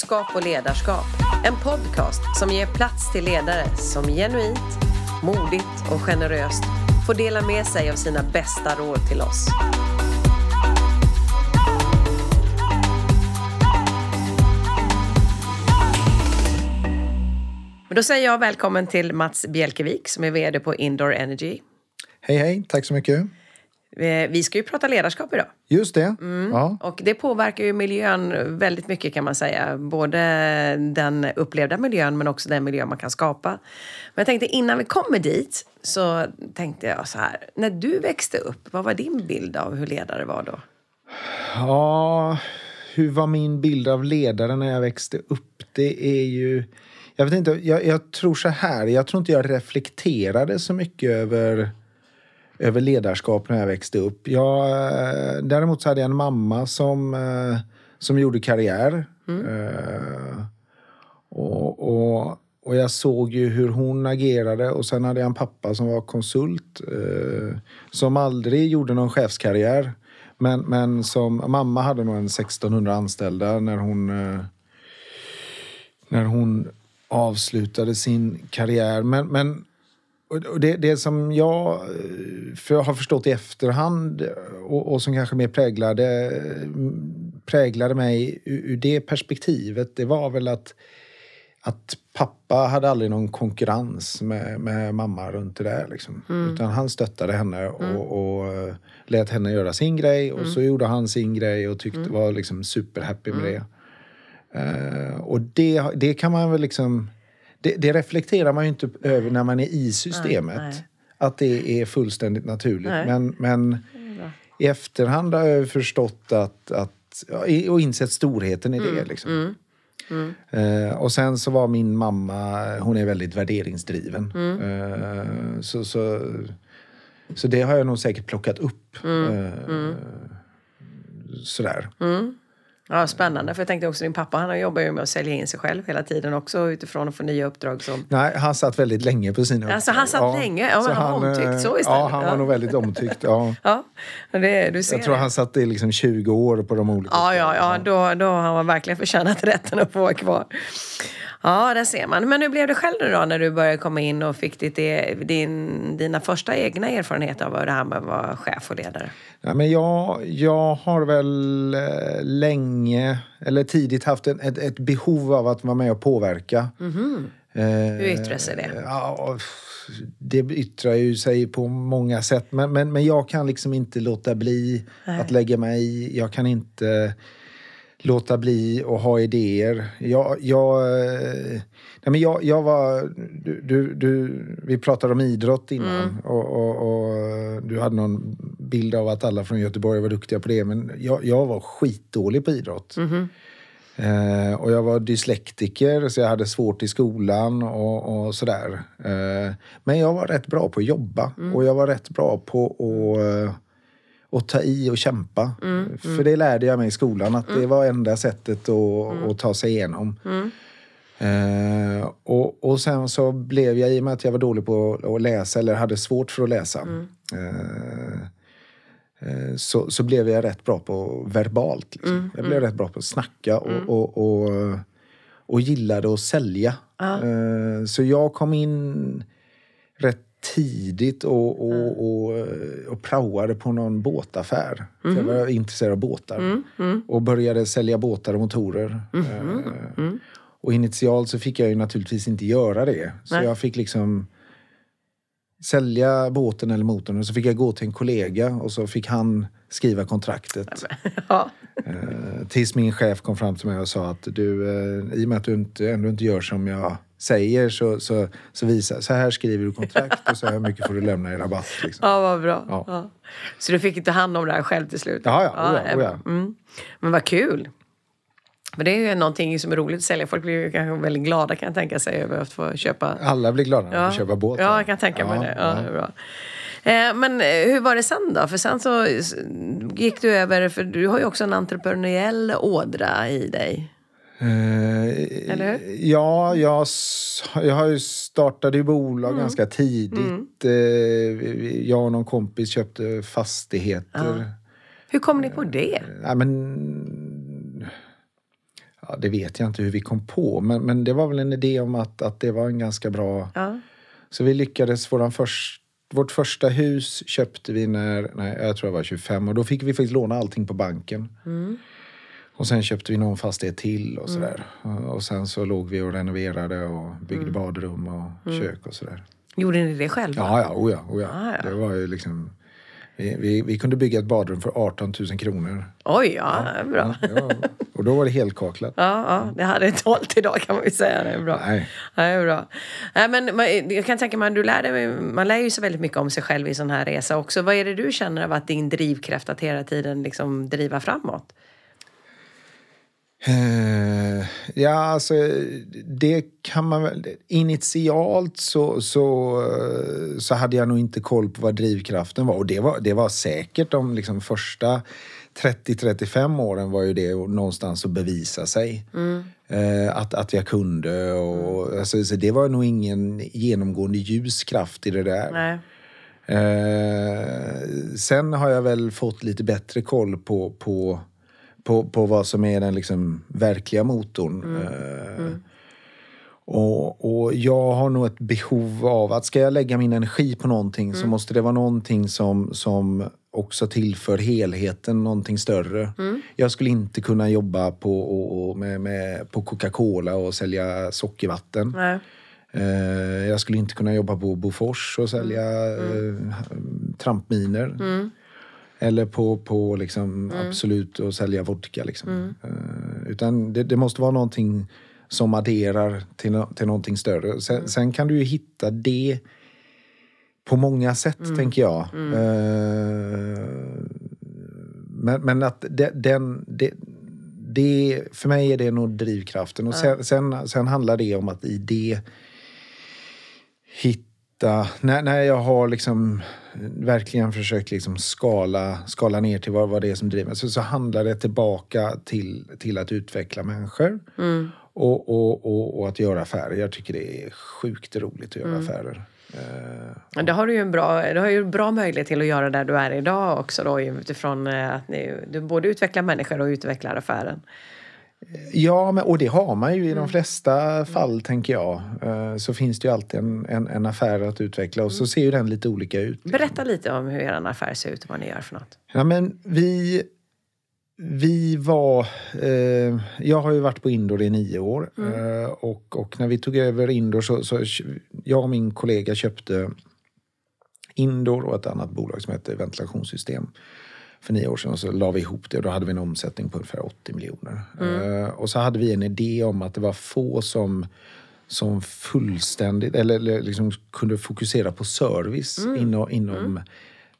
Klokskap och ledarskap. En podcast som ger plats till ledare som genuint, modigt och generöst får dela med sig av sina bästa råd till oss. då säger jag välkommen till Mats Bjelkevik som är VD på Indoor Energy. Hej hej, tack så mycket. Eh, vi ska ju prata ledarskap idag. Just det. Mm. Ja. Och det påverkar ju miljön väldigt mycket kan man säga. Både den upplevda miljön men också den miljö man kan skapa. Men jag tänkte innan vi kommer dit så tänkte jag så här. När du växte upp, vad var din bild av hur ledare var då? Ja, hur var min bild av ledare när jag växte upp? Det är ju... Jag vet inte, jag, jag tror så här. Jag tror inte jag reflekterade så mycket över över ledarskap när jag växte upp. Jag, eh, däremot så hade jag en mamma som, eh, som gjorde karriär. Mm. Uh, och, och, och, jag såg ju hur hon agerade och sen hade jag en pappa som var konsult uh, som aldrig gjorde någon chefskarriär. Men, men som, mamma hade nog en 1600 anställda när hon, uh, när hon avslutade sin karriär. Men, men och det, det som jag eh, för har förstått i efterhand och, och som kanske mer präglade, präglade mig ur, ur, det perspektivet, det var väl att, att pappa hade aldrig någon konkurrens med, med mamma runt det där. Liksom. Mm. Utan han stöttade henne och, mm. och eh, lät henne göra sin grej och mm. så gjorde han sin grej och tyckte mm. var liksom superhappy med mm. det. Uh, och det, det kan man väl liksom det, det, reflekterar man ju inte över när man är i systemet. Nej, nej. Att det är fullständigt naturligt. Nej. Men, men i efterhand har jag förstått att, att och insett storheten i det. Mm. Liksom. Mm. Mm. Uh, och sen så var min mamma, hon är väldigt värderingsdriven. Mm. Uh, så, så, så det har jag nog säkert plockat upp. Uh, sådär. Mm. Ja, spännande. För jag tänkte också din pappa, han jobbar ju med att sälja in sig själv hela tiden också utifrån att få nya uppdrag. Som... Nej, han satt väldigt länge på sina uppdrag. Alltså han satt ja. länge? Ja, men han var omtyckt så istället? Ja, han var ja. nog väldigt omtyckt. Ja. ja, det, du ser jag tror det. han satt i liksom 20 år på de olika Ja, ja, ja. Då, då har han verkligen förtjänat rätten att få vara kvar. Ja, där ser man. Men hur blev det själv då när du började komma in och fick ditt, e- din, dina första egna erfarenheter av det här med att vara chef och ledare? Ja, men jag, jag har väl eh, länge, eller tidigt haft ett, ett, ett behov av att vara med och påverka. Mm -hmm. hur yttrar sig det? Ja, det yttrar ju sig på många sätt. Men, men, men jag kan liksom inte låta bli Nej. att lägga mig i. Jag kan inte låta bli och ha idéer. Jag, jag, nej men jag, jag var... Du, du, vi pratade om idrott innan mm. och, och, och, du hade någon bild av att alla från Göteborg var duktiga på det. Men jag, jag var skitdålig på idrott. Mm. Eh, och jag var dyslektiker så jag hade svårt i skolan och, och sådär. Eh, men jag var rätt bra på att jobba mm. och jag var rätt bra på att och ta i och kämpa. Mm, mm. För det lärde jag mig i skolan, att mm. det var enda sättet att, mm. att ta sig igenom. Uh, och, och sen så blev jag, i och med att jag var dålig på att läsa, eller hade svårt för att läsa, uh, uh, så, så blev jag rätt bra på verbalt. Liksom. Mm, jag blev mm. rätt bra på att snacka och, mm. och, och, och, gillade att sälja. så jag kom in rätt tidigt och, och, mm. och, och praoade på någon båtaffär. Mm. jag var intresserad av båtar. Mm. Mm. Och började sälja båtar och motorer. Uh, och initialt så fick jag ju naturligtvis inte göra det. Så Nej. jag fick liksom sälja båten eller motorn och så fick jag gå till en kollega och så fick han skriva kontraktet. Ja. Uh, tills min chef kom fram till mig och sa att du, uh, i och med att du inte, ändå inte gör som jag säger så, så, så visar så här skriver du kontrakt och så här mycket får du lämna i rabatt. Liksom. Ja, vad bra. Ja. Ja. Så du fick ta hand om det här själv till slut? Ja, ja. ja, ja, ja. Mm. Men vad kul! För det är ju någonting som är roligt att sälja. Folk blir ju kanske väldigt glada kan jag tänka sig över att få köpa. Alla blir glada när de får köpa båt. Ja, jag kan tänka mig det. Ja, det bra. Eh, men eh, hur var det sen då? För sen så gick du över, för du har ju också en entreprenöriell ådra i dig. Eh, Eller hur? Ja, jag, jag startade ju bolag mm. ganska tidigt. Mm. Eh, jag och någon kompis köpte fastigheter. Ja. Hur kom ni på det? Ja, men, ja, det vet jag inte hur vi kom på, men, men det var väl en idé om att, att det var en ganska bra... Ja. Så vi lyckades, våran först, vårt första hus köpte vi när, nej, jag tror jag var 25 och då fick vi faktiskt låna allting på banken. Och sen köpte vi någon fastighet till och sådär. Och, och sen så låg vi och renoverade och byggde badrum och kök och sådär. Gjorde ni det själva? Ja, ja, oh ja, oh ja. Ah, ja. Det var ju liksom... Vi, vi, vi kunde bygga ett badrum för 18 000 kronor. Oj, ja, bra. Ja, var, och då var det helkaklat. Ja, ja, det hade inte hållit idag kan man ju säga. Det är bra. Nej. Ja, det är bra. Nej, men man- jag kan tänka mig, du lär dig, man lär ju sig väldigt mycket om sig själv i sån här resa också. Vad är det du känner av att din drivkraft att hela tiden liksom driva framåt? Eh, ja, alltså det kan man väl... Initialt så, så, eh, så hade jag nog inte koll på vad drivkraften var. Och det var, det var säkert de liksom första 30-35 åren var ju det någonstans att bevisa sig. Eh, att, att jag kunde. Och, alltså, så det var nog ingen genomgående ljus kraft i det där. Nej. Eh, sen har jag väl fått lite bättre koll på, på, på, på vad som är den liksom verkliga motorn. Eh, Och, och jag har nog ett behov av att ska jag lägga min energi på någonting så måste det vara någonting som, som också tillför helheten någonting större. Jag skulle inte kunna jobba på, och, och med, med, på Coca-Cola och sälja sockervatten. Nej. Eh, jag skulle inte kunna jobba på Bofors och sälja eh, trampminer. Eller på, på liksom Absolut och sälja vodka. Liksom. Eh, utan det, det måste vara någonting som adderar till, no- till någonting större. Sen, sen kan du ju hitta det på många sätt, tänker jag. Eh, men, men att det, den... Det, det, för mig är det nog drivkraften. Och sen, sen, sen handlar det om att i det hitta... När, när jag har liksom verkligen försökt liksom skala, skala ner till vad, vad det är som driver mig så, så handlar det tillbaka till, till att utveckla människor och, och, och, och att göra affärer. Jag tycker det är sjukt roligt att göra affärer. Eh, Det har du ju en bra, du har ju bra möjlighet till att göra där du är idag också då utifrån eh, att ni, du både utvecklar människor och utvecklar affären. Ja, men, och det har man ju i de flesta fall, tänker jag. Eh, Så finns det ju alltid en, en, en affär att utveckla och så ser ju den lite olika ut. Berätta lite om hur er affär ser ut och vad ni gör för något. Ja, men vi, vi var... Eh, jag har ju varit på Indor i nio år. Eh, och, och när vi tog över Indor så, så jag och min kollega köpte Indor och ett annat bolag som heter Ventilationssystem för nio år sedan. Och så la vi ihop det och då hade vi en omsättning på ungefär 80 miljoner. Eh, och så hade vi en idé om att det var få som som fullständigt, eller, eller liksom kunde fokusera på service inom, inom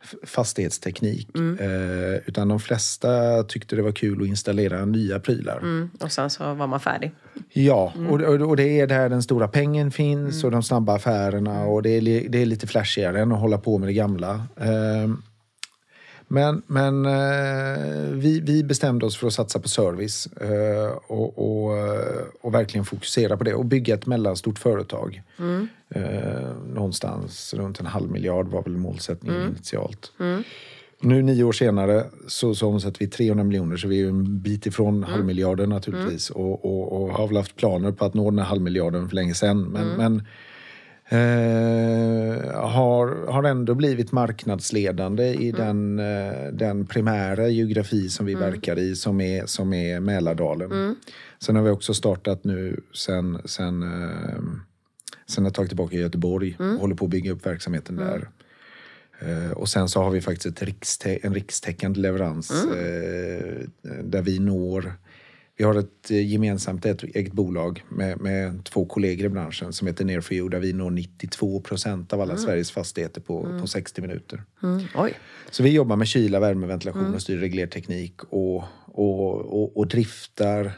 f- fastighetsteknik. Eh, utan de flesta tyckte det var kul att installera nya prylar. Mm. Och sen så var man färdig. Ja, och, och, och det är där den stora pengen finns och de snabba affärerna och det är, det är lite flashigare än att hålla på med det gamla. Ehm, men men eh, vi, vi bestämde oss för att satsa på service eh, och, och, eh, och verkligen fokusera på det och bygga ett mellanstort företag. Eh, någonstans runt en halv miljard var väl målsättningen initialt. Nu nio år senare så, så omsätter vi 300 miljoner så vi är en bit ifrån halvmiljarden naturligtvis och, och, och har väl haft planer på att nå den här halvmiljarden för länge sedan. Men, men eh, har, har ändå blivit marknadsledande i den, eh, den primära geografi som vi verkar i som är, som är Mälardalen. Sen har vi också startat nu sen, sen, eh, sen ett tag tillbaka i Göteborg. Och håller på att bygga upp verksamheten där. Eh, och sen så har vi faktiskt rikstä- en rikstäckande leverans eh, där vi når... Vi har ett eh, gemensamt ett eget bolag med, med två kollegor i branschen som heter Nearfio där vi når 92 procent av alla Sveriges fastigheter på, på 60 minuter. Mm. Så vi jobbar med kyla, värme, ventilation och styrreglerteknik och, och, och, och driftar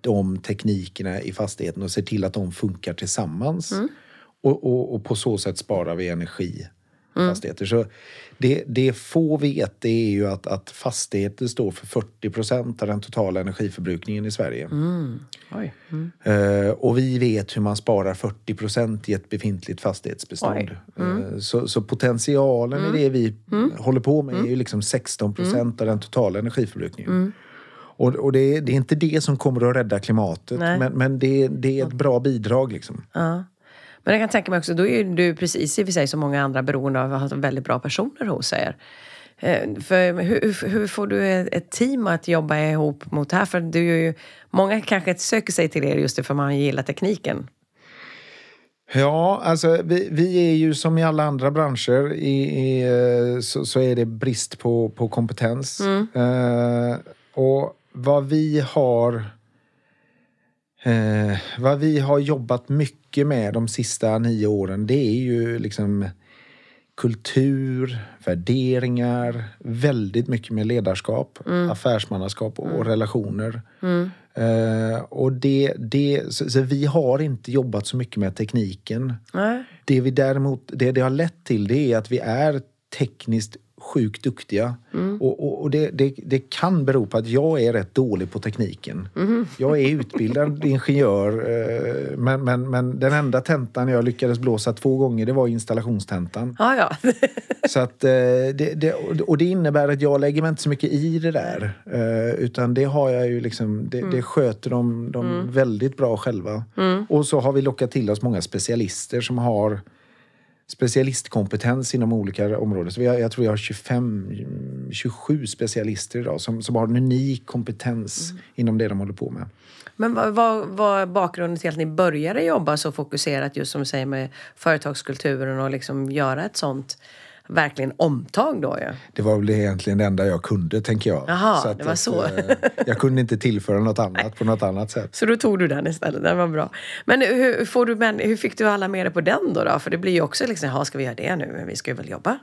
de teknikerna i fastigheten och ser till att de funkar tillsammans. Och, och, och på så sätt sparar vi energi i fastigheter. Så det, det få vet det är ju att, att fastigheter står för 40 procent av den totala energiförbrukningen i Sverige. Oj. Mm. Eh, och vi vet hur man sparar 40 procent i ett befintligt fastighetsbestånd. Eh, så, så potentialen i det vi håller på med är ju liksom 16 procent av den totala energiförbrukningen. Och, och det, är, det är inte det som kommer att rädda klimatet, Nej. men, men det, det är ett bra bidrag. Liksom. Ja. Men jag kan tänka mig också, då är du precis i och för sig som många andra beroende av att ha väldigt bra personer hos er. Eh, För hur, hur får du ett team att jobba ihop mot det här? För du är ju, många kanske söker sig till er just för man gillar tekniken. Ja, alltså vi, vi är ju som i alla andra branscher i, i, eh, så, så är det brist på, på kompetens. Eh, och vad vi har eh, vad vi har jobbat mycket med de sista nio åren det är ju liksom kultur, värderingar, väldigt mycket med ledarskap, affärsmannaskap och relationer. Eh, och det, det, så, så vi har inte jobbat så mycket med tekniken. Nej. Det vi däremot, det det har lett till det är att vi är tekniskt sjukt duktiga. Och, och, och det, det, det kan bero på att jag är rätt dålig på tekniken. Jag är utbildad ingenjör eh, men, men, men den enda tentan jag lyckades blåsa två gånger det var installationstentan. Ja, ja. Så att, eh, det, det, och det innebär att jag lägger mig inte så mycket i det där. Eh, Utan det har jag ju liksom, det, det sköter de, de väldigt bra själva. Och så har vi lockat till oss många specialister som har specialistkompetens inom olika områden. Så vi har, jag tror vi har 25, 27 specialister idag som, som har en unik kompetens inom det de håller på med. Men vad, vad var bakgrunden till att ni började jobba så fokuserat just som du säger med företagskulturen och liksom göra ett sånt verkligen omtag då ju? Det var väl egentligen det enda jag kunde, tänker jag. Jaha, det var så. eh, jag kunde inte tillföra något annat på något annat sätt. Så då tog du den istället, den var bra. Men hur, får du, men hur fick du alla med dig på den då, då? För det blir ju också liksom, ja ska vi göra det nu? Men vi ska ju väl jobba?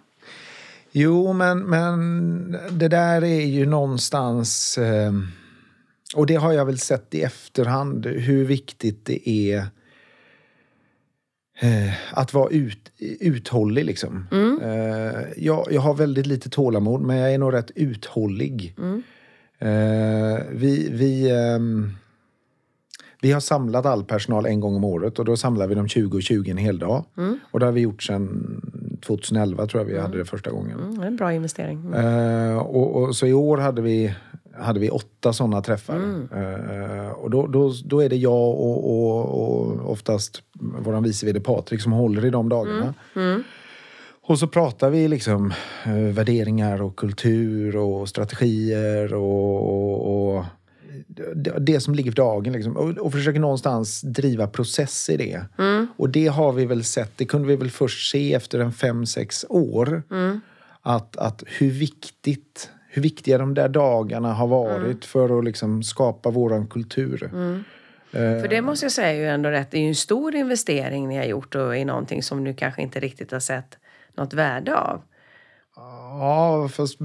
Jo, men, men det där är ju någonstans... Eh, och det har jag väl sett i efterhand, hur viktigt det är att vara ut, uthållig. Liksom. Eh, jag, jag har väldigt lite tålamod, men jag är nog rätt uthållig. Eh, vi, vi, ehm, vi har samlat all personal en gång om året och då samlar vi dem 20 och 20 en hel dag. Och det har vi gjort sedan 2011 tror jag vi hade det första gången. Mm, det är en bra investering. Mm. Eh, och, och, så i år hade vi, hade vi åtta sådana träffar. Eh, och då, då, då är det jag och, och, och oftast vår vice vd Patrik som håller i de dagarna. Och så pratar vi liksom eh, värderingar och kultur och strategier och, och, och det, det som ligger för dagen. Liksom. Och, och försöker någonstans driva process i det. Och det har vi väl sett, det kunde vi väl först se efter en fem, sex år. Att, att hur viktigt hur viktiga de där dagarna har varit för att liksom skapa våran kultur. För det måste jag säga är ju ändå rätt. Det är ju en stor investering ni har gjort och i någonting som nu kanske inte riktigt har sett något värde av. Ja, fast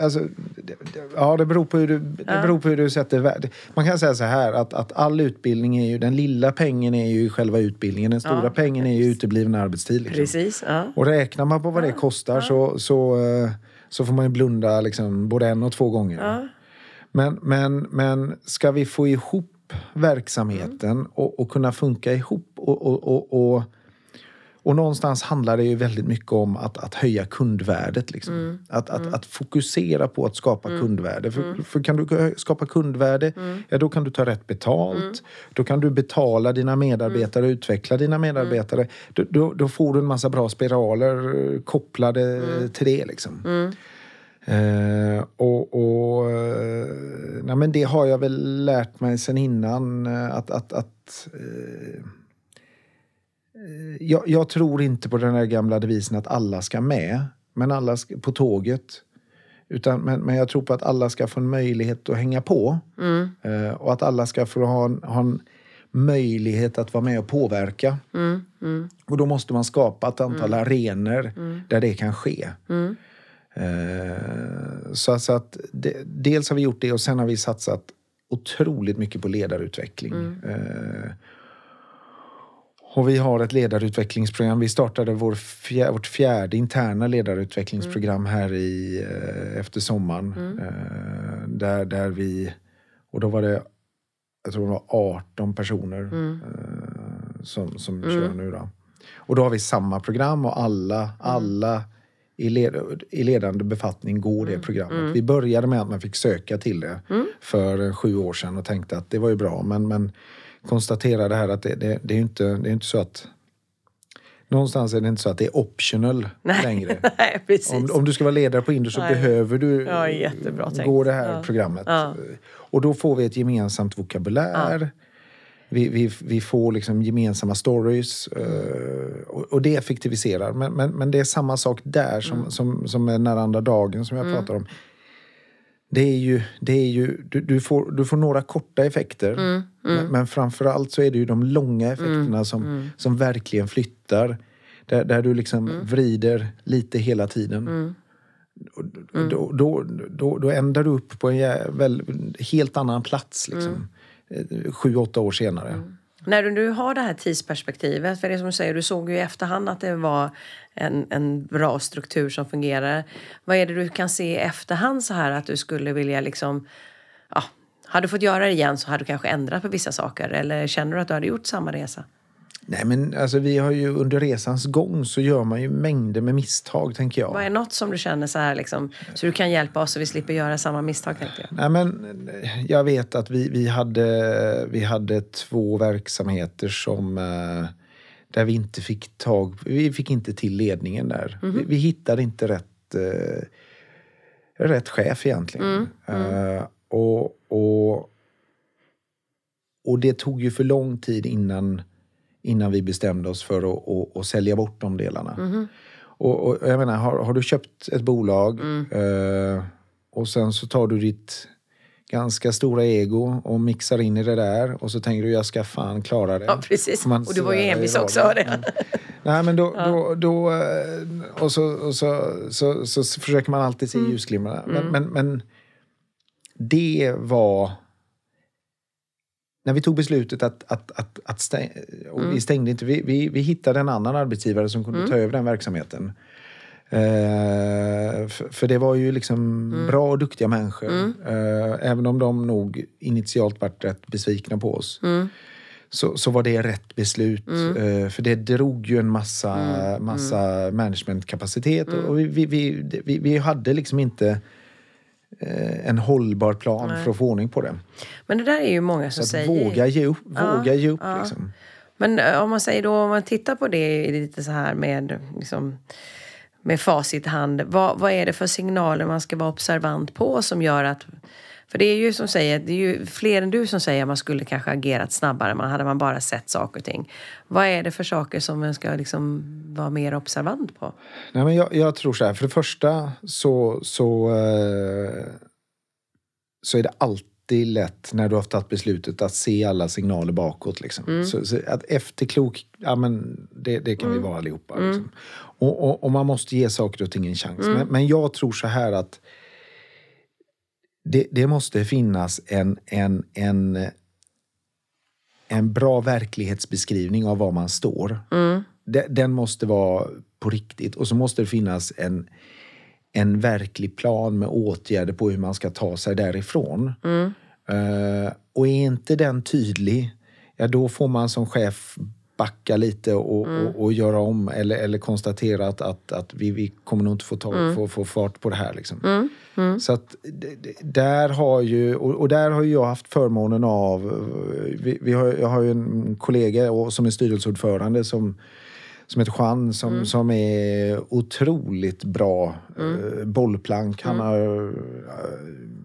alltså, det, ja, det beror på hur du, det beror på hur du sätter värde. Man kan säga så här att, att all utbildning är ju, den lilla pengen är ju själva utbildningen. Den stora Ja, pengen är ju utebliven arbetstid. Liksom. Precis. Ja. Och räknar man på vad det kostar så, så, eh, så får man ju blunda liksom både en och två gånger. Ja. Men, men, men ska vi få ihop verksamheten och, och kunna funka ihop och, och, och, och, någonstans handlar det ju väldigt mycket om att, att höja kundvärdet. Liksom. Att, att, att fokusera på att skapa kundvärde. För, för kan du skapa kundvärde, ja då kan du ta rätt betalt. Då kan du betala dina medarbetare utveckla dina medarbetare. Då, då, då får du en massa bra spiraler eh, kopplade till det. Liksom. Eh, och och eh, nej, men det har jag väl lärt mig sen innan. Att, att, att, eh, jag, jag tror inte på den där gamla devisen att alla ska med. Men alla ska, på tåget. Utan, men, men jag tror på att alla ska få en möjlighet att hänga på. Eh, och att alla ska få ha en, ha en möjlighet att vara med och påverka. Och då måste man skapa ett antal arenor där det kan ske. Eh, så, så att det, dels har vi gjort det och sen har vi satsat otroligt mycket på ledarutveckling. Eh, och vi har ett ledarutvecklingsprogram. Vi startade vår fjär, vårt fjärde interna ledarutvecklingsprogram här i, eh, efter sommaren. Eh, där, där vi, och då var det, jag tror det var 18 personer eh, som, som kör nu. Då. Och då har vi samma program och alla, alla i, led, i ledande befattning gå det programmet. Vi började med att man fick söka till det för sju år sedan och tänkte att det var ju bra. Men, men konstaterade här att det, det, det är inte, det är inte så att Någonstans är det inte så att det är optional Nej, längre. nej precis. Om, om du ska vara ledare på Indus så Nej. behöver du Ja, tänkt. gå det här Ja. programmet. Ja. Och då får vi ett gemensamt vokabulär. Vi, vi, vi får liksom gemensamma stories eh, och, och det effektiviserar. Men, men, men det är samma sak där som, Mm. som, som med den andra dagen som jag pratar om. Det är ju, det är ju du, du, får, du får några korta effekter. Mm, Men, men framförallt så är det ju de långa effekterna som, mm. som verkligen flyttar. Där, där du liksom Mm. vrider lite hela tiden. Och Då, då, då, då ändar du upp på en jä- väl, helt annan plats. Liksom. Eh, Sju, åtta år senare. När du nu har det här tidsperspektivet, för det som du säger, du såg ju i efterhand att det var en, en bra struktur som fungerar. Vad är det du kan se i efterhand så här att du skulle vilja liksom, ja, hade du fått göra det igen så hade du kanske ändrat på vissa saker eller känner du att du hade gjort samma resa? Nej men alltså vi har ju under resans gång så gör man ju mängder med misstag tänker jag. Vad är något som du känner så här liksom, så du kan hjälpa oss så vi slipper göra samma misstag tänkte jag? Nej, men eh, jag vet att vi, vi, hade, vi hade två verksamheter som eh, där vi inte fick tag Vi fick inte till ledningen där. Vi, vi hittade inte rätt, eh, rätt chef egentligen. Eh, och, och, och det tog ju för lång tid innan, innan vi bestämde oss för att, att, att sälja bort de delarna. Och, och jag menar, har, har du köpt ett bolag eh, och sen så tar du ditt ganska stora ego och mixar in i det där och så tänker du jag ska fan klara det. Ja, precis. Man Och du var ju envis också vardagen. det. Nej men då, då, då eh, och, så, och så, så, så, försöker man alltid se ljusglimmarna. Men, men, men det var när vi tog beslutet att, att, att, att stäng, och vi stängde inte, vi, vi, vi hittade en annan arbetsgivare som kunde ta över den verksamheten. Eh, för, för det var ju liksom bra och duktiga människor. Eh, även om de nog initialt varit rätt besvikna på oss. Så, så var det rätt beslut. Eh, för det drog ju en massa, massa managementkapacitet. Och vi, vi, vi, vi, hade liksom inte en hållbar plan för att få ordning på det. Men det där är ju många som säger... våga ge upp. Våga ge upp liksom. Men eh, om man säger då, om man tittar på det lite så här med, liksom, med facit i hand. Vad, vad är det för signaler man ska vara observant på som gör att... För det är ju som säger, det är ju fler än du som säger att man skulle kanske agerat snabbare. Man hade man bara sett saker och ting. Vad är det för saker som man ska liksom vara mer observant på? Nej, men jag, jag tror så här, för det första så, så, eh, så är det alltid lätt när du har tagit beslutet att se alla signaler bakåt. Liksom. Så, så att efterklok, ja men det, det kan vi vara allihopa. Liksom. Och, och, och man måste ge saker och ting en chans. Men, men jag tror så här att det, det måste finnas en, en, en, en bra verklighetsbeskrivning av var man står. De- Den måste vara på riktigt. Och så måste det finnas en, en verklig plan med åtgärder på hur man ska ta sig därifrån. Eh, och är inte den tydlig, ja då får man som chef backa lite och, och, och göra om eller, eller konstatera att, att, att vi, vi kommer nog inte få, ta, få, få fart på det här. Liksom. Så att d- d- där har ju, och, och där har jag haft förmånen av, vi, vi har, jag har ju en kollega och- som är styrelseordförande som som heter Juan som, som är otroligt bra eh, bollplank. Han, har,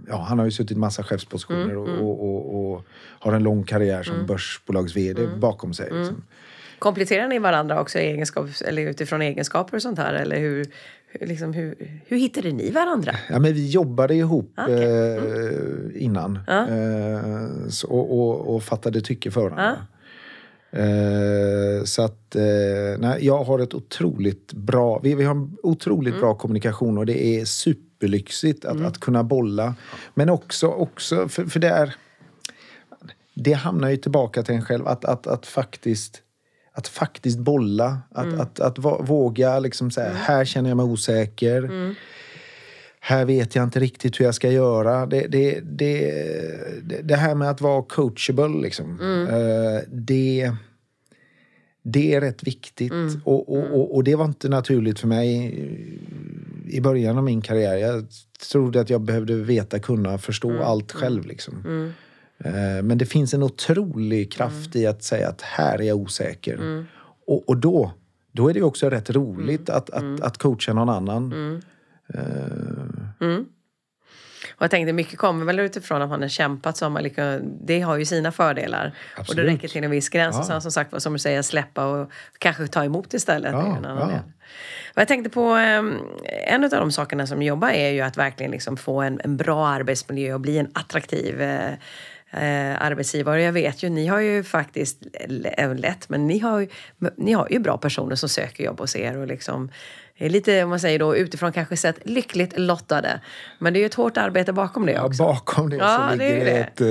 ja, han har ju suttit massa chefspositioner och, och, och, och har en lång karriär som börsbolags-vd bakom sig. Liksom. Kompletterar ni varandra också egenskap, eller utifrån egenskaper och sånt här? Eller hur, liksom, hur, hur hittade ni varandra? Ja, men vi jobbade ihop Okej. eh, innan eh, så, och, och, fattade tycke för varandra. Eh, så att eh, nej, jag har ett otroligt bra, vi, vi har en otroligt bra kommunikation och det är superlyxigt att, att kunna bolla. Men också, också för, för det är, det hamnar ju tillbaka till en själv att, att, att faktiskt att faktiskt bolla, att, att, att, va- våga liksom säga här känner jag mig osäker. Här vet jag inte riktigt hur jag ska göra. Det, det, det, det, här med att vara coachable, liksom, eh, det, det är rätt viktigt. Och, och, och, och det var inte naturligt för mig i början av min karriär. Jag trodde att jag behövde veta, kunna, förstå allt själv. Liksom. Eh, Men det finns en otrolig kraft i att säga att här är jag osäker. Och, och då, då är det också rätt roligt att, att, att coacha någon annan. Eh, Och jag tänkte mycket kommer väl utifrån att man har kämpat som liksom, det har ju sina fördelar. Och Absolut. det räcker till en viss gräns. Ja. Och sen som sagt som du säger släppa och kanske ta emot istället. Ja, ja. Och jag tänkte på ehm, en av de sakerna som jobbar är ju att verkligen liksom få en, en bra arbetsmiljö och bli en attraktiv eh, arbetsgivare. Jag vet ju, ni har ju faktiskt, även lätt, men ni har ju, ni har ju bra personer som söker jobb hos er och liksom är lite, om man säger då, utifrån kanske sett lyckligt lottade. Men det är ju ett hårt arbete bakom det ja, också. bakom det Ja, så ligger det det. ett... eh,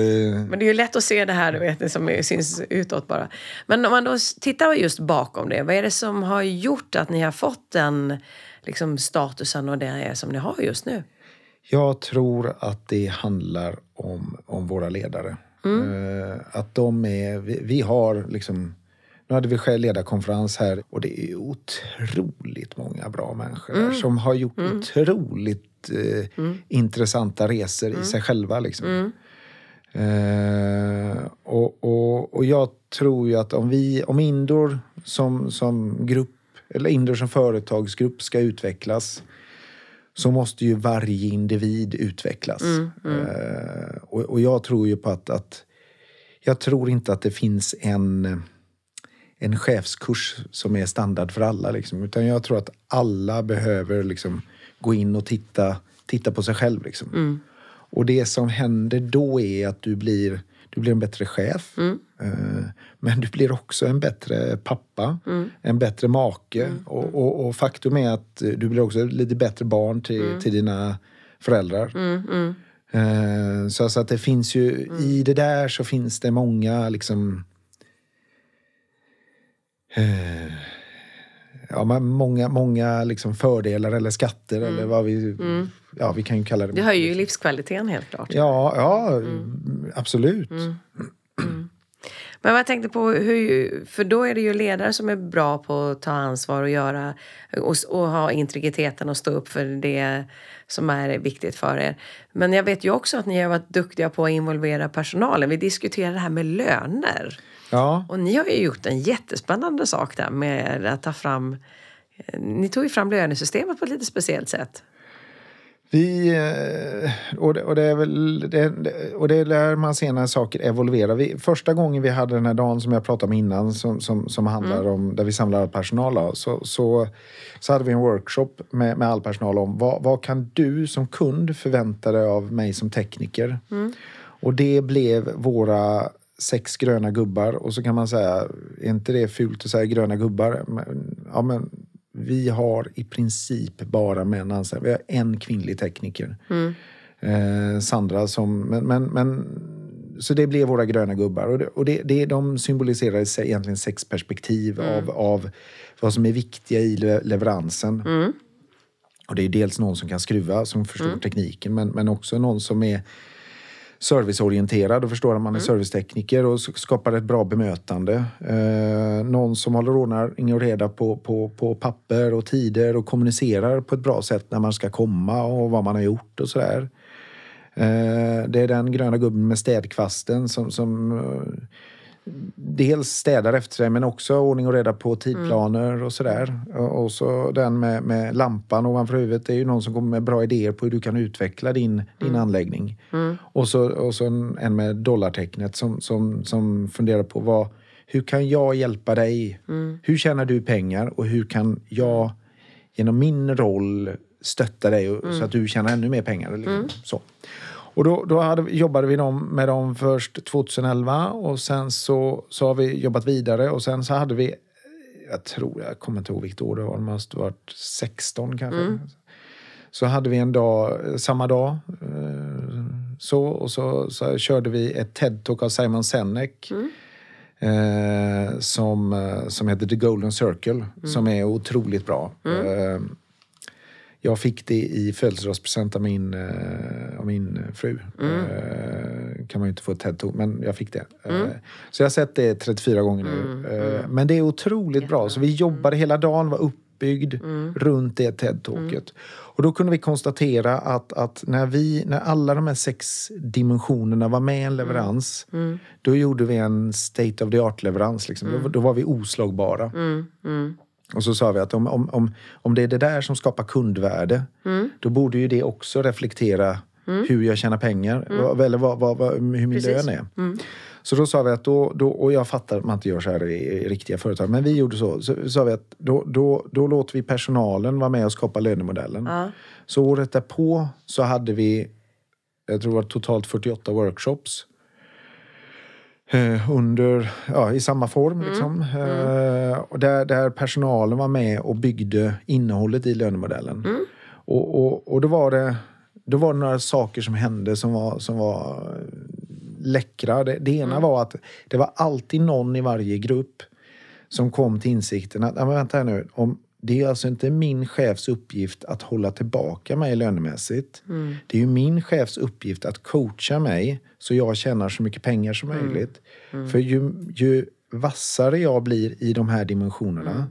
Men det är ju lätt att se det här, du vet, som syns utåt bara. Men om man då tittar just bakom det, vad är det som har gjort att ni har fått den liksom, statusen och det som ni har just nu? Jag tror att det handlar om, om våra ledare. Eh, att de är, vi, vi har liksom, nu hade vi själv ledarkonferens här och det är otroligt många bra människor där som har gjort otroligt eh, intressanta resor i sig själva. Liksom. Eh, och, och, och jag tror ju att om vi, om Indor som, som grupp, eller Indor som företagsgrupp ska utvecklas så måste ju varje individ utvecklas. Eh, och, och jag tror ju på att, att jag tror inte att det finns en, en chefskurs som är standard för alla. Liksom, utan jag tror att alla behöver liksom, gå in och titta, titta på sig själv. Liksom. Och det som händer då är att du blir, du blir en bättre chef. Eh, men du blir också en bättre pappa, en bättre make. Och, och, och faktum är att du blir också lite bättre barn till, till dina föräldrar. Eh, Så, så att det finns ju, i det där så finns det många liksom eh, Ja, men många, många liksom fördelar eller skatter eller vad vi... Ja, vi kan ju kalla det. Det höjer ju livskvaliteten helt klart. Ja, ja absolut. Men vad jag tänkte på, hur, för då är det ju ledare som är bra på att ta ansvar och göra och, och ha integriteten och stå upp för det som är viktigt för er. Men jag vet ju också att ni har varit duktiga på att involvera personalen. Vi diskuterar det här med löner. Ja, Och ni har ju gjort en jättespännande sak där med att ta fram ni tog ju fram lönesystemet på ett lite speciellt sätt. vi... eh, Och det, och det är väl... Det, och det är där man ser när saker evolverar. Vi, första gången vi hade den här dagen som jag pratade om innan som, som, som handlar om där vi samlar all personal så, så, så hade vi en workshop med, med all personal om vad, vad kan du som kund förvänta dig av mig som tekniker? Och det blev våra sex gröna gubbar. Och så kan man säga, är inte det fult att säga gröna gubbar? Men, ja, men vi har i princip bara män anställda. Vi har en kvinnlig tekniker. Eh, Sandra som... Men, men, men, så det blev våra gröna gubbar. Och, det, och det, det, de symboliserar egentligen sex perspektiv av, av vad som är viktiga i le- leveransen. Och det är dels någon som kan skruva, som förstår tekniken, men, men också någon som är serviceorienterad och förstår att man är servicetekniker och skapar ett bra bemötande. Eh, någon som håller ordning och reda på, på, på papper och tider och kommunicerar på ett bra sätt när man ska komma och vad man har gjort och sådär. Eh, det är den gröna gubben med städkvasten som, som eh, dels städar efter sig men också ordning och reda på tidplaner och sådär. Och, så den med, med lampan ovanför huvudet. Det är ju någon som kommer med bra idéer på hur du kan utveckla din, din anläggning. Och så, och så en, en med dollartecknet som, som, som funderar på vad, hur kan jag hjälpa dig? Hur tjänar du pengar och hur kan jag genom min roll stötta dig så att du tjänar ännu mer pengar? Liksom. Så. Och då, då hade, jobbade vi dem, med dem först 2011 och sen så, så har vi jobbat vidare och sen så hade vi, jag tror, jag kommer inte ihåg vilket år det var, det måste varit 16 kanske. Så hade vi en dag, samma dag, eh, så, och så, så körde vi ett TED-talk av Simon Sinek. Eh, som, eh, som heter The Golden Circle, som är otroligt bra. Eh, jag fick det i födelsedagspresent av min, eh, av min fru. Eh, kan man ju inte få ett TED-talk, men jag fick det. Eh, så jag har sett det 34 gånger nu. Eh, men det är otroligt bra. Så vi jobbade hela dagen, var uppbyggd runt det TED-talket. Och då kunde vi konstatera att, att när, vi, när alla de här sex dimensionerna var med i en leverans, då gjorde vi en state of the art-leverans. Liksom. Då, då var vi oslagbara. Och så sa vi att om, om, om, om det är det där som skapar kundvärde, då borde ju det också reflektera hur jag tjänar pengar, eller vad, vad, vad, hur min Precis. lön är. Så då sa vi att då, då, och jag fattar att man inte gör så här i, i riktiga företag, men vi gjorde så. Så sa vi att då, då, då låter vi personalen vara med och skapa lönemodellen. Ja. Så året därpå så hade vi, jag tror det var totalt 48 workshops. Eh, under, ja, i samma form liksom. Eh, och där, där personalen var med och byggde innehållet i lönemodellen. Och, och, och då var det då var det några saker som hände som var, som var eh, läckra. Det, det ena var att det var alltid någon i varje grupp som kom till insikten att, ja, men vänta här nu, om, det är alltså inte min chefs uppgift att hålla tillbaka mig lönemässigt. Det är ju min chefs uppgift att coacha mig så jag tjänar så mycket pengar som möjligt. För ju, ju vassare jag blir i de här dimensionerna,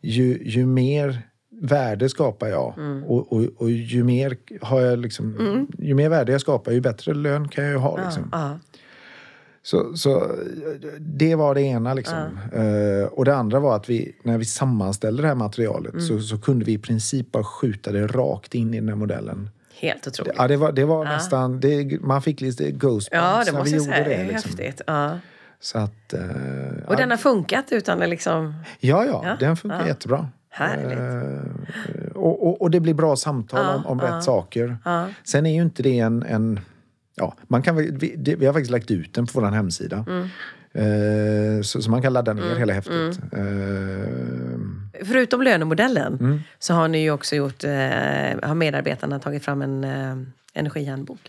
ju, ju mer värde skapar jag. Och, och, och ju mer har jag liksom, ju mer värde jag skapar, ju bättre lön kan jag ju ha. Liksom. Ja. Så, så det var det ena. Liksom. Eh, och det andra var att vi, när vi sammanställde det här materialet så, så kunde vi i princip bara skjuta det rakt in i den här modellen. Helt otroligt. Ja, det var, det var nästan... Det, man fick lite goosebumps Ja, det när vi gjorde säga. Det Liksom. häftigt. Ja. Så att, eh, Och den har funkat utan det liksom... ja, ja, Ja, den funkar jättebra. Härligt. Eh, och, och, och det blir bra samtal om, om rätt saker. Sen är ju inte det en... en ja, man kan, vi, det, vi har faktiskt lagt ut den på vår hemsida. Mm. Eh, så, så man kan ladda ner hela häftet. Eh, Förutom lönemodellen Mm. så har ni ju också gjort... Eh, har medarbetarna tagit fram en eh, energihandbok.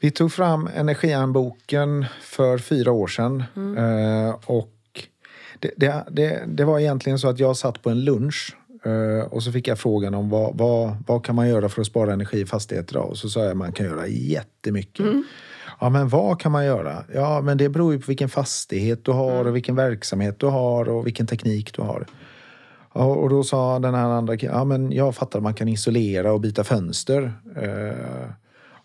Vi tog fram Energihandboken för fyra år sedan. Eh, och det, det, det, det var egentligen så att jag satt på en lunch och så fick jag frågan om vad, vad, vad kan man göra för att spara energi i fastigheter. Då? Och så sa jag att man kan göra jättemycket. Ja, men vad kan man göra? Ja, men det beror ju på vilken fastighet du har och vilken verksamhet du har och vilken teknik du har. Ja, och då sa den här andra killen, ja men jag fattar att man kan isolera och byta fönster. Eh,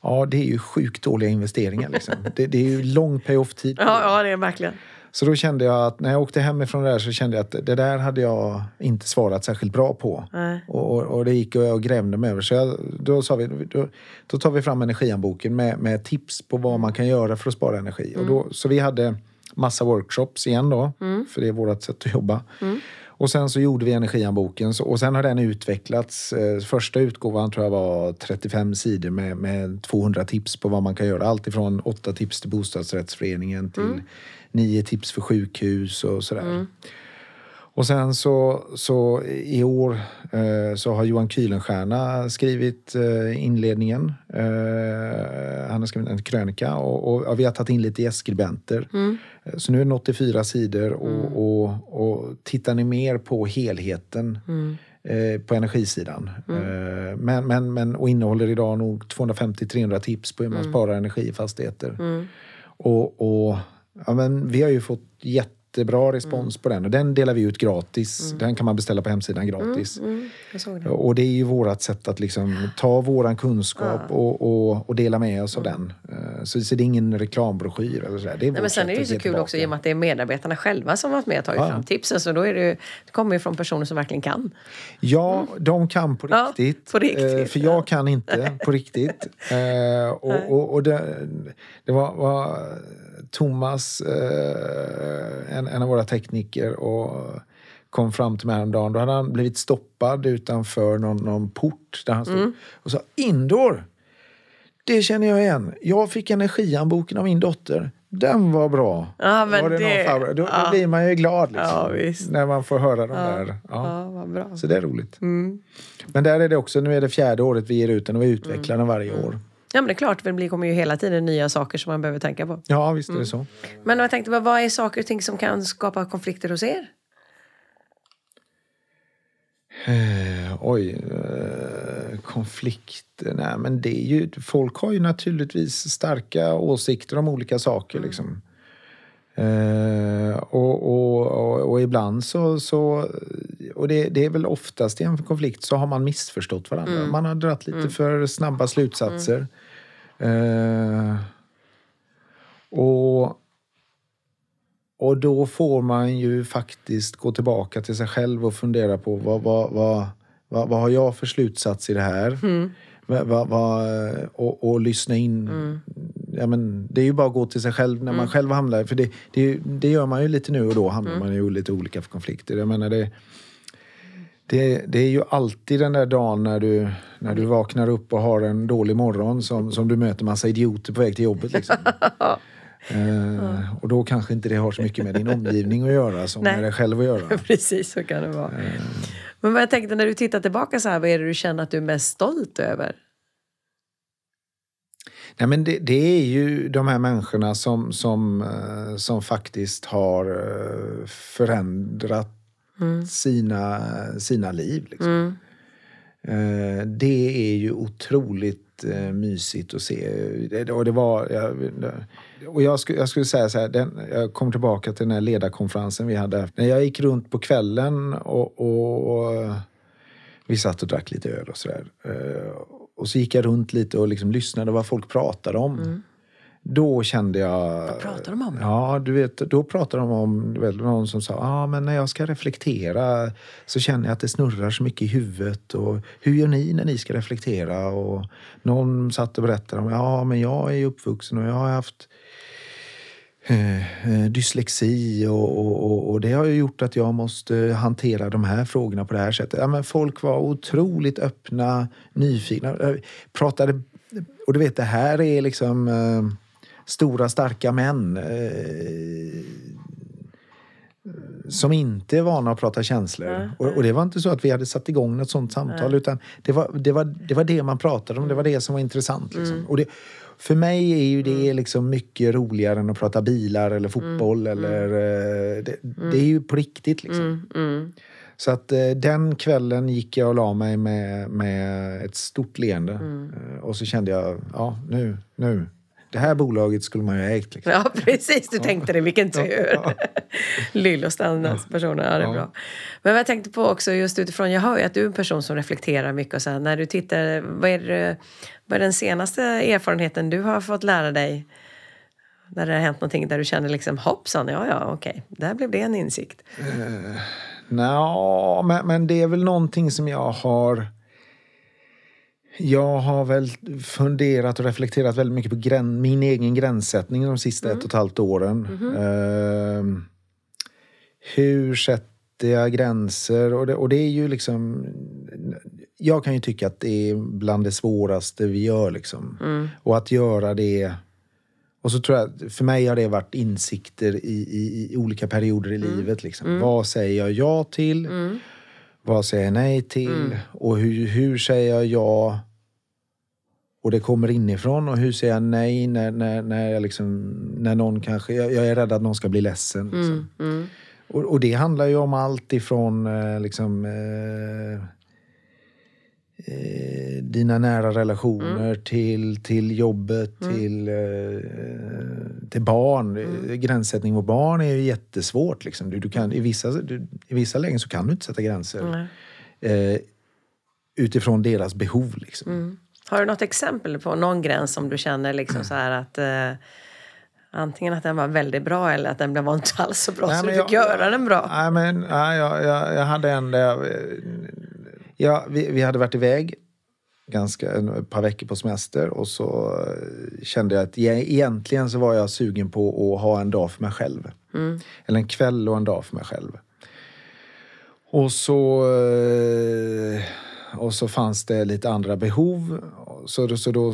ja, det är ju sjukt dåliga investeringar liksom. det, det är ju lång pay-off-tid. Ja, ja det är verkligen. Så då kände jag att när jag åkte hemifrån det där så kände jag att det där hade jag inte svarat särskilt bra på. Och, och, och det gick och jag grämde mig över. Så jag, då sa vi, då, då tar vi fram energihandboken med, med tips på vad man kan göra för att spara energi. Och då, så vi hade massa workshops igen då, för det är vårt sätt att jobba. Och sen så gjorde vi energihandboken så, och sen har den utvecklats. Eh, första utgåvan tror jag var 35 sidor med, med 200 tips på vad man kan göra. Allt ifrån 8 tips till bostadsrättsföreningen till 9 tips för sjukhus och sådär. Och sen så, så i år eh, så har Johan Kühlenstierna skrivit eh, inledningen. Eh, han har skrivit en krönika och, och ja, vi har tagit in lite gästskribenter. Eh, Så nu är det 84 sidor och, och, och tittar ni mer på helheten eh, på energisidan. Eh, men, men, men, och innehåller idag nog 250-300 tips på hur man sparar energi i fastigheter. Och, och ja, men vi har ju fått jättebra respons på den och den delar vi ut gratis. Den kan man beställa på hemsidan gratis. Jag såg det. Och det är ju vårt sätt att liksom ta våran kunskap och, och, och dela med oss av den. Eh, Så, så det är ingen reklambroschyr eller sådär. Det är Nej, men sen är det ju så kul också i och med att det är medarbetarna själva som varit med och tagit Ja. fram tipsen. Så då är det, det kommer ju från personer som verkligen kan. Ja, de kan på Ja, riktigt. på riktigt, Eh, för jag kan inte på riktigt. Eh, och och, och det, det var, var Thomas, eh, en, en av våra tekniker, och kom fram till mig häromdagen. Då hade han blivit stoppad utanför någon, någon port där han stod Mm. och sa indoor. Det känner jag igen. Jag fick energihandboken av min dotter. Den var bra. Ja, men var det det-? Då, ja. blir man ju glad liksom, Ja, när man får höra de där. Ja. Så det är roligt. Mm. Men där är det också, nu är det fjärde året vi ger ut den och vi utvecklar den varje år. Ja, men det är klart, det kommer ju hela tiden nya saker som man behöver tänka på. Ja, visst Mm. är det så. Men jag tänkte, vad är saker och ting som kan skapa konflikter hos er? Eh, oj, eh, konflikter. Nej, men det är ju, folk har ju naturligtvis starka åsikter om olika saker. Liksom. Eh, och, och, och, och ibland så, så och det, det är väl oftast i en konflikt så har man missförstått varandra. Man har dragit lite för snabba slutsatser. Eh, och, och då får man ju faktiskt gå tillbaka till sig själv och fundera på vad, vad, vad, vad, vad har jag för slutsats i det här? Va, va, va, och, och lyssna in. Ja, men det är ju bara att gå till sig själv när man själv hamnar... För det, det, det gör man ju lite nu och då hamnar man i lite olika konflikter. Jag menar det, det, det är ju alltid den där dagen när du, när du vaknar upp och har en dålig morgon som, som du möter massa idioter på väg till jobbet. Liksom. Eh, och då kanske inte det har så mycket med din omgivning att göra som Nej. med dig själv att göra. Precis, så kan det vara. Men vad jag tänkte, när du tittar tillbaka så här, vad är det du känner att du är mest stolt över? Nej, men det, det är ju de här människorna som, som, eh, som faktiskt har eh, förändrat sina, sina liv. Liksom. Eh, Det är ju otroligt eh, mysigt att se. Och det var, jag, och jag, skulle, jag skulle säga så här, den, jag kom tillbaka till den här ledarkonferensen vi hade. När jag gick runt på kvällen och, och, och vi satt och drack lite öl och sådär. Eh, Och så gick jag runt lite och liksom lyssnade vad folk pratade om. Då kände jag... Vad pratar de om? Ja, du vet, då pratade de om, vet, någon som sa, ah, men när jag ska reflektera så känner jag att det snurrar så mycket i huvudet. Och hur gör ni när ni ska reflektera? Och någon satt och berättade om, ja men jag är uppvuxen och jag har haft eh, eh, dyslexi och, och, och, och det har ju gjort att jag måste hantera de här frågorna på det här sättet. Ja, men folk var otroligt öppna, nyfikna, eh, pratade... Och du vet, det här är liksom eh, stora, starka män eh, som inte är vana att prata känslor. Och, och det var inte så att vi hade satt igång något sånt samtal utan det var, det, var, det var det man pratade om, det var det som var intressant. Liksom. Och det, för mig är ju det liksom mycket roligare än att prata bilar eller fotboll. Eller, eh, det, det är ju på riktigt. Liksom. Så att eh, den kvällen gick jag och la mig med, med ett stort leende. Och så kände jag, ja nu, nu. Det här bolaget skulle man ju ha ägt. Liksom. Ja, precis. Du tänkte det. Vilken tur. Lill och standardspersoner. Ja, det är bra. Men jag tänkte på också just utifrån, jag hör ju att du är en person som reflekterar mycket och så här, när du tittar, vad är, det, vad är den senaste erfarenheten du har fått lära dig? När det har hänt någonting där du känner liksom hoppsan, ja ja okej, där blev det en insikt. Nå, men, men det är väl någonting som jag har... Jag har väl funderat och reflekterat väldigt mycket på grän, min egen gränssättning de sista ett och ett halvt åren. Ehm, hur sätter jag gränser? Och det, och det är ju liksom... Jag kan ju tycka att det är bland det svåraste vi gör. Liksom. Och att göra det... Och så tror jag, för mig har det varit insikter i, i, i olika perioder i livet. Liksom. Vad säger jag ja till? Vad säger jag nej till? Och hur, hur säger jag ja och det kommer inifrån? Och hur säger jag nej när, när, när, jag liksom, när någon kanske... Jag, jag är rädd att någon ska bli ledsen. Liksom. Och, och det handlar ju om allt ifrån eh, liksom, eh, eh, dina nära relationer till, till jobbet, till, eh, till barn. Eh, Gränssättning mot barn är ju jättesvårt. Liksom. Du, du kan, i, vissa, du, I vissa lägen så kan du inte sätta gränser eh, utifrån deras behov. Liksom. Har du något exempel på någon gräns som du känner liksom så här att eh, antingen att den var väldigt bra eller att den var inte alls så bra Nej, så du fick jag- göra den bra? Nej, men, nej, jag, jag, jag hade en där jag, ja, vi, vi hade varit iväg ganska, ett par veckor på semester och så eh, kände jag att egentligen så var jag sugen på att ha en dag för mig själv. Eller en kväll och en dag för mig själv. Och så, eh, och så fanns det lite andra behov. Så, då- så då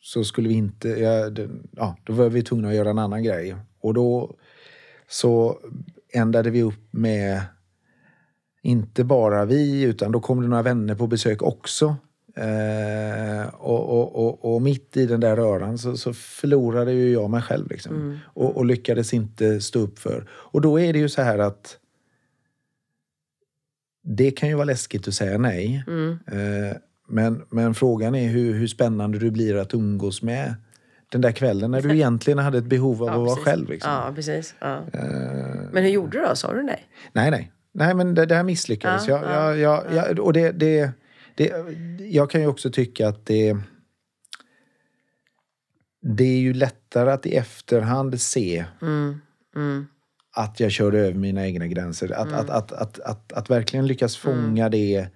så skulle vi inte... Ja, ja, då var vi tvungna att göra en annan grej. Och då så ändade vi upp med inte bara vi, utan då kom det några vänner på besök också. Eh, och, och, och, och mitt i den där röran så, så förlorade ju jag mig själv. Liksom. Och, och lyckades inte stå upp för. Och då är det ju så här att det kan ju vara läskigt att säga nej. Eh, men, men frågan är hur, hur spännande du blir att umgås med den där kvällen när du egentligen hade ett behov av att vara precis. själv. Liksom. Ja, precis. Ja. Men hur gjorde du då? Sa du nej? Nej, nej. Nej men det, det här misslyckades. Ja, jag, ja, jag, jag, jag, och det, det, det, jag kan ju också tycka att det... Det är ju lättare att i efterhand se Mm. Mm. att jag körde över mina egna gränser. Att, att, att, att, att, att verkligen lyckas fånga det,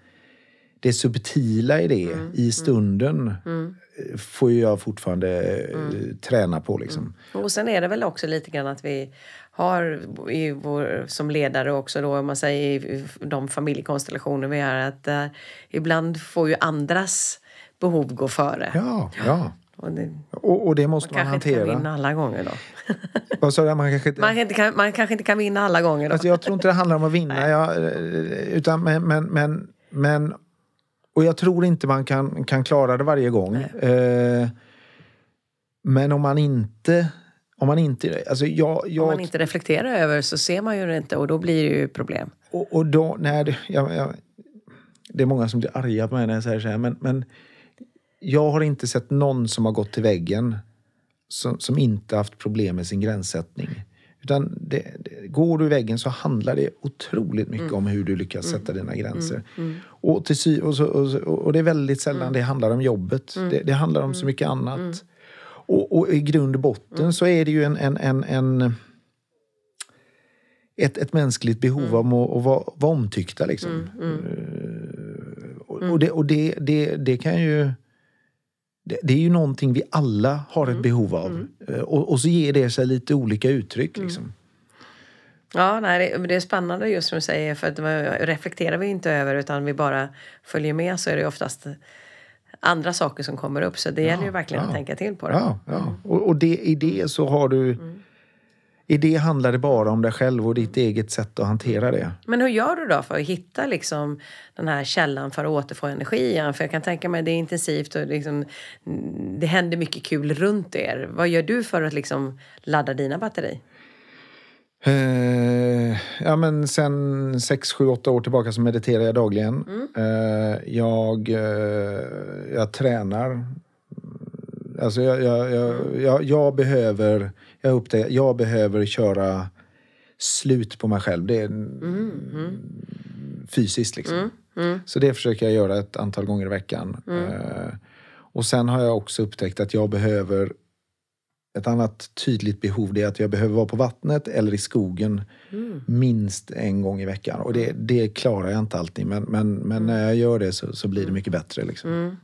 det subtila i det i stunden eh, får ju jag fortfarande eh, träna på. Liksom. Och sen är det väl också lite grann att vi har i vår, som ledare också då, om man säger i de familjekonstellationer vi har, att uh, ibland får ju andras behov gå före. Ja, ja. Och det, Och, och det måste man, kanske inte kan hantera. vinna alla gånger då. Vad sa du? Man kanske inte... Man, kan inte, kan, man kanske inte kan vinna alla gånger då. Alltså jag tror inte det handlar om att vinna. Jag, eh, utan men, men, men, men, och jag tror inte man kan, kan klara det varje gång. Eh, men om man inte... Om man inte alltså jag, jag, Om man inte reflekterar över så ser man ju det inte och då blir det ju problem. Och, och då, nej, det, jag, jag, det är många som blir arga på mig när jag säger så här, men, men jag har inte sett någon som har gått till väggen som, som inte haft problem med sin gränssättning. Utan det, det, går du i väggen så handlar det otroligt mycket om hur du lyckas sätta dina gränser. Och, till och, så, och, och det är väldigt sällan det handlar om jobbet. Det, det handlar om så mycket annat. Och, och i grund och botten så är det ju en, en, en, en ett, ett mänskligt behov av att, att vara, vara omtyckta. Liksom. Eh, och och, det, och det, det, det kan ju... Det, det är ju någonting vi alla har ett behov av. Eh, Och, och så ger det sig lite olika uttryck. Liksom. Ja, nej, det, är spännande just som du säger för att reflekterar vi inte över utan vi bara följer med så är det oftast andra saker som kommer upp. Så det gäller ju verkligen ja. att tänka till på det. Ja, ja. Och, och det, i det så har du... I det handlar det bara om dig själv och ditt eget sätt att hantera det. Men hur gör du då för att hitta liksom den här källan för att återfå energi igen? För jag kan tänka mig det är intensivt och liksom, mm, det händer mycket kul runt er. Vad gör du för att liksom ladda dina batteri? Eh, ja, men sen sex, sju, åtta år tillbaka så mediterar jag dagligen. Eh, jag, eh, jag tränar. Alltså jag, jag, jag, jag, jag behöver jag upptäcker, jag behöver köra slut på mig själv. Det är fysiskt liksom. Så det försöker jag göra ett antal gånger i veckan. Eh, och sen har jag också upptäckt att jag behöver ett annat tydligt behov det är att jag behöver vara på vattnet eller i skogen minst en gång i veckan. Och det, det klarar jag inte alltid, men, men, men när jag gör det så, så blir det mycket bättre. Liksom.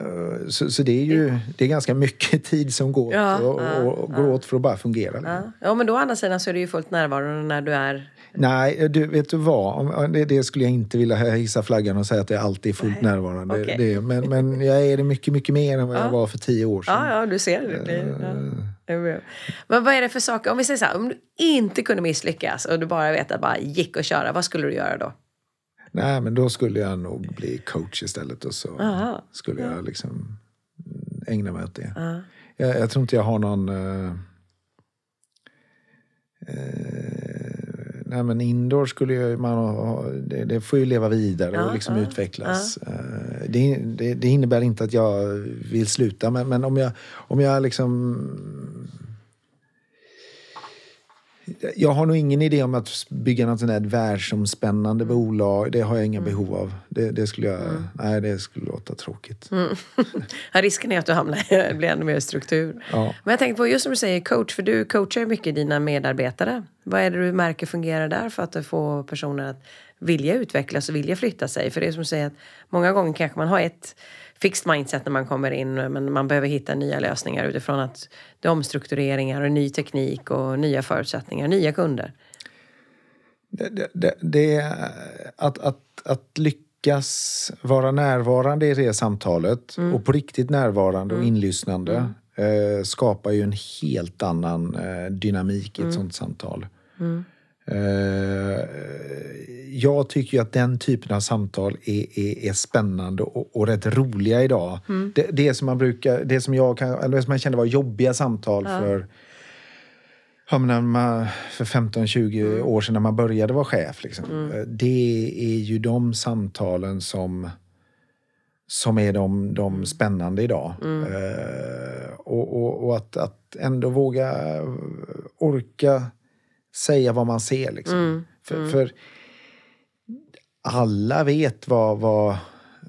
Eh, Så, så det är ju det är ganska mycket tid som går, Ja, åt, och, och, och går åt för att bara fungera. Liksom. Ja. ja, men då å andra sidan så är du ju fullt närvarande när du är... Nej, du, vet du vad? Det, det skulle jag inte vilja hissa flaggan och säga att jag alltid är fullt närvarande. okej. Det, men, men jag är det mycket, mycket mer än vad jag var för tio år sedan. Ja, ja, du ser. Det ja. Det bra. Men vad är det för saker, om vi säger så här, om du inte kunde misslyckas och du bara vet att bara gick att köra, vad skulle du göra då? Nej, men då skulle jag nog bli coach istället och så Aha. skulle jag liksom ägna mig åt det. Jag, jag tror inte jag har någon... eh, eh, nej, men indoor skulle ju man ha, det, det får ju leva vidare Ja, och liksom ja, utvecklas. Eh, det, det, det innebär inte att jag vill sluta, men, men om jag, om jag liksom jag har nog ingen idé om att bygga något sånt här världsomspännande Mm. bolag. Det har jag inga behov av. Det, det skulle jag... Nej, det skulle låta tråkigt. Ja, risken är att du hamnar blir ännu mer struktur. Ja. Men jag tänker på just som du säger coach, för du coachar ju mycket dina medarbetare. Vad är det du märker fungerar där för att få personer att vilja utvecklas och vilja flytta sig? För det är som du säger att många gånger kanske man har ett fixed mindset när man kommer in men man behöver hitta nya lösningar utifrån att det är omstruktureringar och ny teknik och nya förutsättningar, nya kunder. Det, det, det, att, att, att lyckas vara närvarande i det samtalet och på riktigt närvarande och inlyssnande eh, skapar ju en helt annan eh, dynamik i ett sånt samtal. Eh, jag tycker ju att den typen av samtal är, är, är spännande och, och rätt roliga idag. Det, det, som man brukar, det som jag kan, eller som jag kände var jobbiga samtal för Ja, men när man, för 15-20 år sedan när man började vara chef. Liksom. Eh, Det är ju de samtalen som, som är de, de spännande idag. Eh, och och, och att, att ändå våga orka säga vad man ser. Liksom. För, för alla vet vad, vad,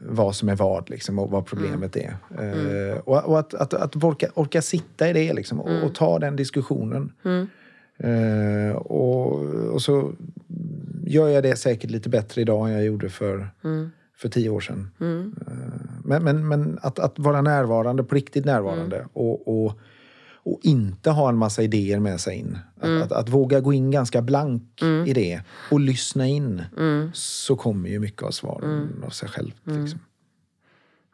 vad som är vad liksom, och vad problemet är. Eh, och och att, att, att orka, orka sitta i det liksom, och, och ta den diskussionen. Eh, och, och så gör jag det säkert lite bättre idag än jag gjorde för, för tio år sedan. Eh, men men, men att, att vara närvarande, på riktigt närvarande och, och, och inte ha en massa idéer med sig in. Att, att, att våga gå in ganska blank i det och lyssna in. Så kommer ju mycket av svaren av sig självt. Liksom.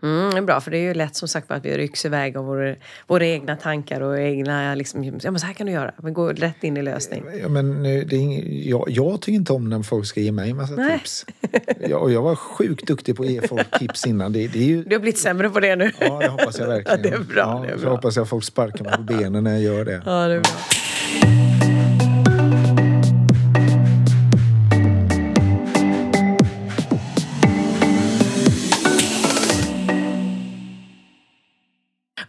Mm, det är bra, för det är ju lätt som sagt att vi rycks iväg av våra, våra egna tankar och egna... Liksom, ja, men så här kan du göra. Vi går rätt in i lösning. Ja, men det är ing, jag, jag tycker inte om när folk ska ge mig en massa Nej. tips. Jag, och jag var sjukt duktig på att ge folk tips innan. Det, det är ju, Du har blivit sämre på det nu. ja, det hoppas jag verkligen. Ja, det är bra, Ja, det är bra. hoppas jag folk sparkar mig på benen när jag gör det. Ja, det är bra.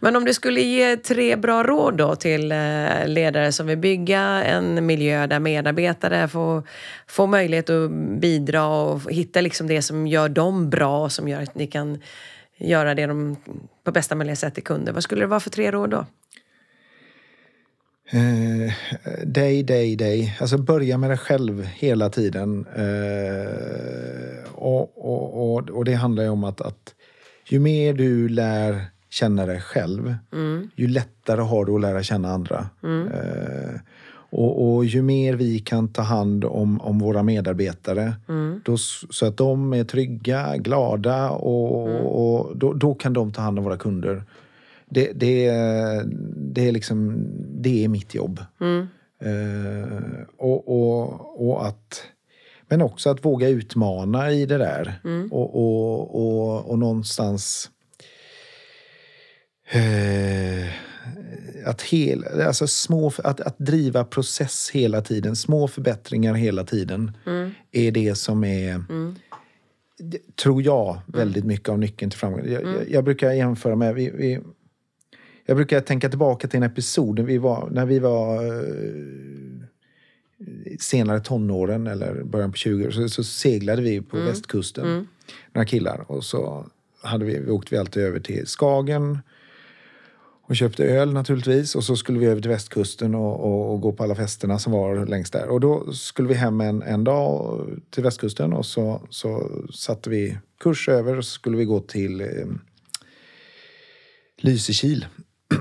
Men om du skulle ge tre bra råd då till eh, ledare som vill bygga en miljö där medarbetare får, får möjlighet att bidra och hitta liksom det som gör dem bra och som gör att ni kan göra det de på bästa möjliga sätt till kunder. Vad skulle det vara för tre råd då? Eh, dig, dig, dig. Alltså börja med dig själv hela tiden. Eh, och, och, och, och det handlar ju om att, att ju mer du lär känna dig själv, ju lättare har du att lära känna andra. Eh, och, och ju mer vi kan ta hand om, om våra medarbetare då, s- så att de är trygga, glada och, och då, då kan de ta hand om våra kunder. Det, det, det, är, liksom, det är mitt jobb. Eh, och, och, att, men också att våga utmana i det där. Och, och, och, och någonstans... Eh, att, hel, alltså små, att, att driva process hela tiden, små förbättringar hela tiden är det som är, det- tror jag, väldigt mycket av nyckeln till framgång. Jag, jag, jag brukar jämföra med... Vi, vi, jag brukar tänka tillbaka till en episod när vi var, när vi var eh, senare tonåren eller början på 20 så, så seglade vi på västkusten, några killar. Och så hade vi, vi åkte vi alltid över till Skagen och köpte öl naturligtvis. Och så skulle vi över till västkusten och, och, och gå på alla festerna som var längs där. Och då skulle vi hem en, en dag till västkusten och så, så satte vi kurs över och så skulle vi gå till eh, Lysekil.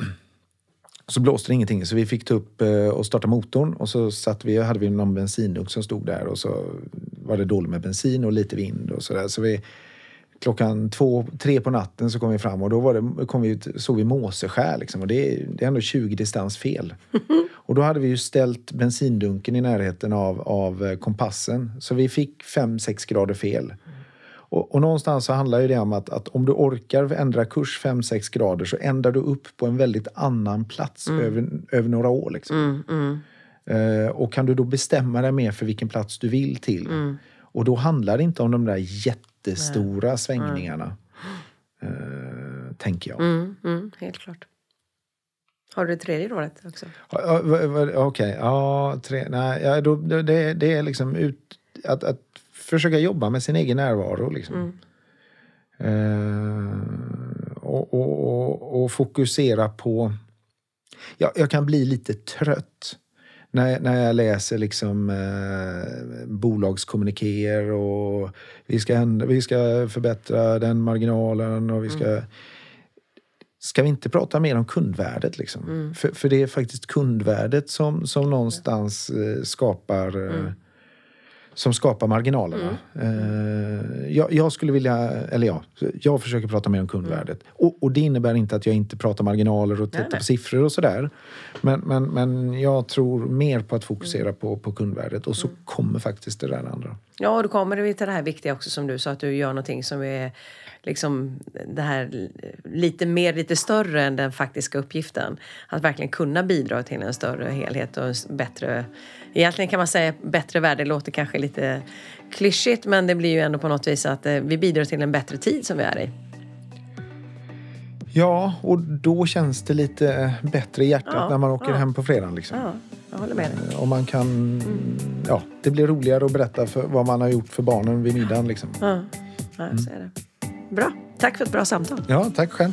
Så blåste det ingenting så vi fick ta upp eh, och starta motorn och så satt vi, hade vi någon bensindunk som stod där och så var det dåligt med bensin och lite vind och sådär. Så vi, klockan två, tre på natten så kom vi fram och då var det, kom vi, ut- såg vi måseskär liksom och det, är- det är ändå 20 distans fel. Och då hade vi ju ställt bensindunken i närheten av, av eh, kompassen så vi fick 5-6 grader fel. Och, och någonstans så handlar ju det om att, att om du orkar ändra kurs 5-6 grader så ändrar du upp på en väldigt annan plats över, över några år. Liksom. Eh, och kan du då bestämma dig mer för vilken plats du vill till. Och då handlar det inte om de där jättestora svängningarna. Eh, tänker jag. Mm, mm, helt klart. Har du det tredje rådet också? Okej, ja, tre, nej, ja, då, det, det är liksom ut, att, att försöka jobba med sin egen närvaro. Liksom. Eh, och, och, och, och fokusera på... Ja, jag kan bli lite trött när, när jag läser liksom, eh, bolagskommunikéer och vi ska, ändra, vi ska förbättra den marginalen och vi ska... Ska vi inte prata mer om kundvärdet? Liksom? För, för det är faktiskt kundvärdet som, som någonstans eh, skapar eh, som skapar marginalerna. Eh, jag, jag skulle vilja, eller ja, jag försöker prata mer om kundvärdet. Och, och det innebär inte att jag inte pratar marginaler och tittar nej. på siffror och sådär. Men, men, men jag tror mer på att fokusera på, på kundvärdet och så kommer faktiskt det där andra. Ja, och då kommer vi till det här viktiga också som du sa, att du gör någonting som är liksom det här lite mer, lite större än den faktiska uppgiften. Att verkligen kunna bidra till en större helhet och en bättre, egentligen kan man säga bättre värld, låter kanske lite klyschigt men det blir ju ändå på något vis att eh, vi bidrar till en bättre tid som vi är i. Ja, och då känns det lite bättre i hjärtat Ja, när man åker ja. hem på fredagen. Liksom. Ja, jag håller med dig. Och man kan... Ja, det blir roligare att berätta för vad man har gjort för barnen vid middagen. Liksom. Ja, ja så är det. Bra. Tack för ett bra samtal. Ja, tack själv.